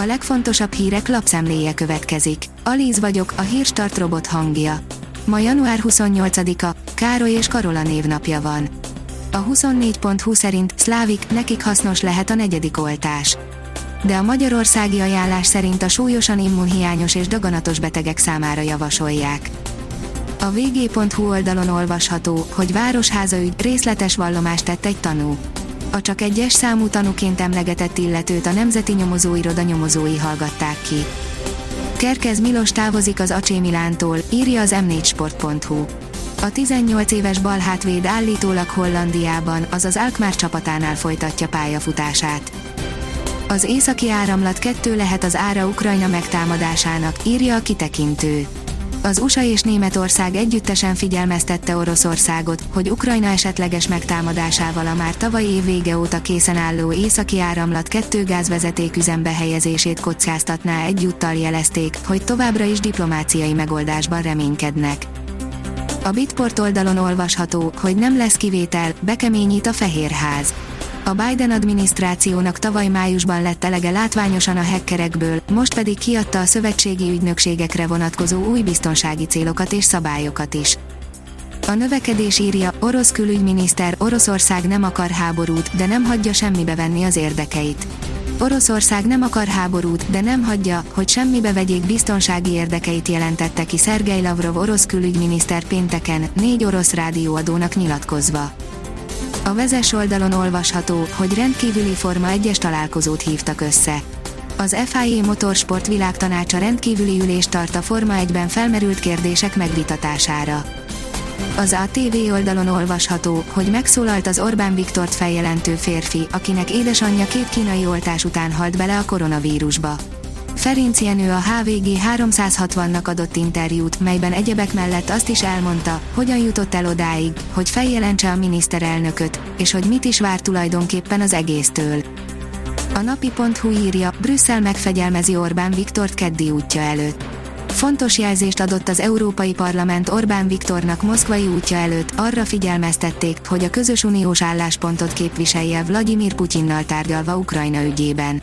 A legfontosabb hírek lapszemléje következik. Alíz vagyok, a hírstart robot hangja. Ma január 28-a, Károly és Karola névnapja van. A 24.20 szerint Szlávik, nekik hasznos lehet a negyedik oltás. De a magyarországi ajánlás szerint a súlyosan immunhiányos és daganatos betegek számára javasolják. A vg.hu oldalon olvasható, hogy Városháza ügy részletes vallomást tett egy tanú. A csak egyes számú tanúként emlegetett illetőt a Nemzeti Nyomozóiroda nyomozói hallgatták ki. Kerkez Milos távozik az AC Milántól, írja az m4sport.hu. A 18 éves balhátvéd állítólag Hollandiában, azaz Alkmaar csapatánál folytatja pályafutását. Az északi áramlat kettő lehet az ára Ukrajna megtámadásának, írja a kitekintő. Az USA és Németország együttesen figyelmeztette Oroszországot, hogy Ukrajna esetleges megtámadásával a már tavaly év vége óta készen álló északi áramlat kettő gázvezeték üzembe helyezését kockáztatná egyúttal jelezték, hogy továbbra is diplomáciai megoldásban reménykednek. A Bitport oldalon olvasható, hogy nem lesz kivétel, bekeményít a Fehérház. A Biden adminisztrációnak tavaly májusban lett elege látványosan a hackerekből, most pedig kiadta a szövetségi ügynökségekre vonatkozó új biztonsági célokat és szabályokat is. A növekedés írja, orosz külügyminiszter Oroszország nem akar háborút, de nem hagyja semmibe venni az érdekeit. Oroszország nem akar háborút, de nem hagyja, hogy semmibe vegyék biztonsági érdekeit jelentette ki Szergej Lavrov orosz külügyminiszter pénteken, négy orosz rádióadónak nyilatkozva. A vezes oldalon olvasható, hogy rendkívüli Forma egyes találkozót hívtak össze. Az FIA Motorsport világtanácsa rendkívüli ülést tart a Forma 1-ben felmerült kérdések megvitatására. Az ATV oldalon olvasható, hogy megszólalt az Orbán Viktort feljelentő férfi, akinek édesanyja két kínai oltás után halt bele a koronavírusba. Ferenc Jenő a HVG 360-nak adott interjút, melyben egyebek mellett azt is elmondta, hogyan jutott el odáig, hogy feljelentse a miniszterelnököt, és hogy mit is vár tulajdonképpen az egésztől. A napi.hu írja, Brüsszel megfegyelmezi Orbán Viktort keddi útja előtt. Fontos jelzést adott az Európai Parlament Orbán Viktornak moszkvai útja előtt, arra figyelmeztették, hogy a közös uniós álláspontot képviselje Vladimir Putyinnal tárgyalva Ukrajna ügyében.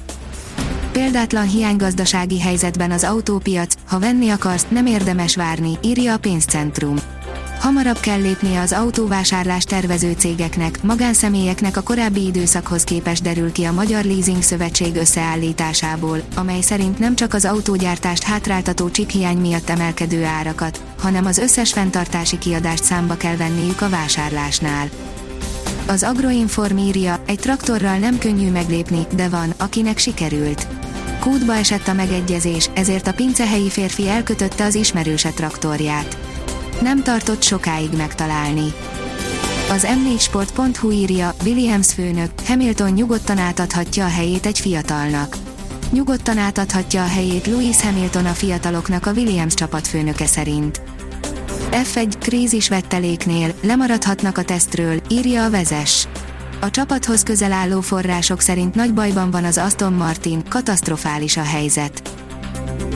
Példátlan hiánygazdasági helyzetben az autópiac, ha venni akarsz, nem érdemes várni, írja a pénzcentrum. Hamarabb kell lépnie az autóvásárlás tervező cégeknek, magánszemélyeknek a korábbi időszakhoz képest derül ki a Magyar Leasing Szövetség összeállításából, amely szerint nem csak az autógyártást hátráltató csiphiány miatt emelkedő árakat, hanem az összes fenntartási kiadást számba kell venniük a vásárlásnál. Az Agroinform írja, egy traktorral nem könnyű meglépni, de van, akinek sikerült. Kútba esett a megegyezés, ezért a pincehelyi férfi elkötötte az ismerőse traktorját. Nem tartott sokáig megtalálni. Az m4sport.hu írja, Williams főnök, Hamilton nyugodtan átadhatja a helyét egy fiatalnak. Nyugodtan átadhatja a helyét Lewis Hamilton a fiataloknak a Williams csapatfőnöke szerint. F1 krízis vetteléknél lemaradhatnak a tesztről, írja a vezes. A csapathoz közel álló források szerint nagy bajban van az Aston Martin, katasztrofális a helyzet.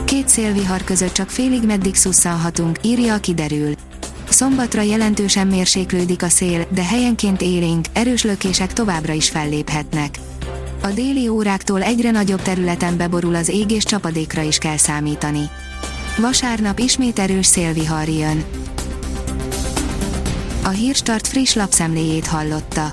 Két szélvihar között csak félig meddig szusszanhatunk, írja a kiderül. Szombatra jelentősen mérséklődik a szél, de helyenként élénk, erős lökések továbbra is felléphetnek. A déli óráktól egyre nagyobb területen beborul az ég és csapadékra is kell számítani. Vasárnap ismét erős szélvihar jön. A Hírstart friss lapszemléjét hallotta.